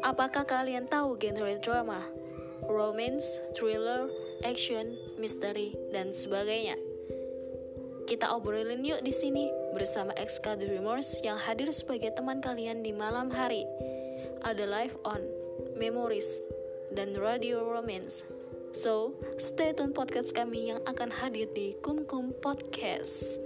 Apakah kalian tahu genre drama? Romance, thriller, action, misteri, dan sebagainya. Kita obrolin yuk di sini bersama XK Dreamers yang hadir sebagai teman kalian di malam hari. Ada live on, memories, dan radio romance. So, stay tune podcast kami yang akan hadir di Kumkum Podcast.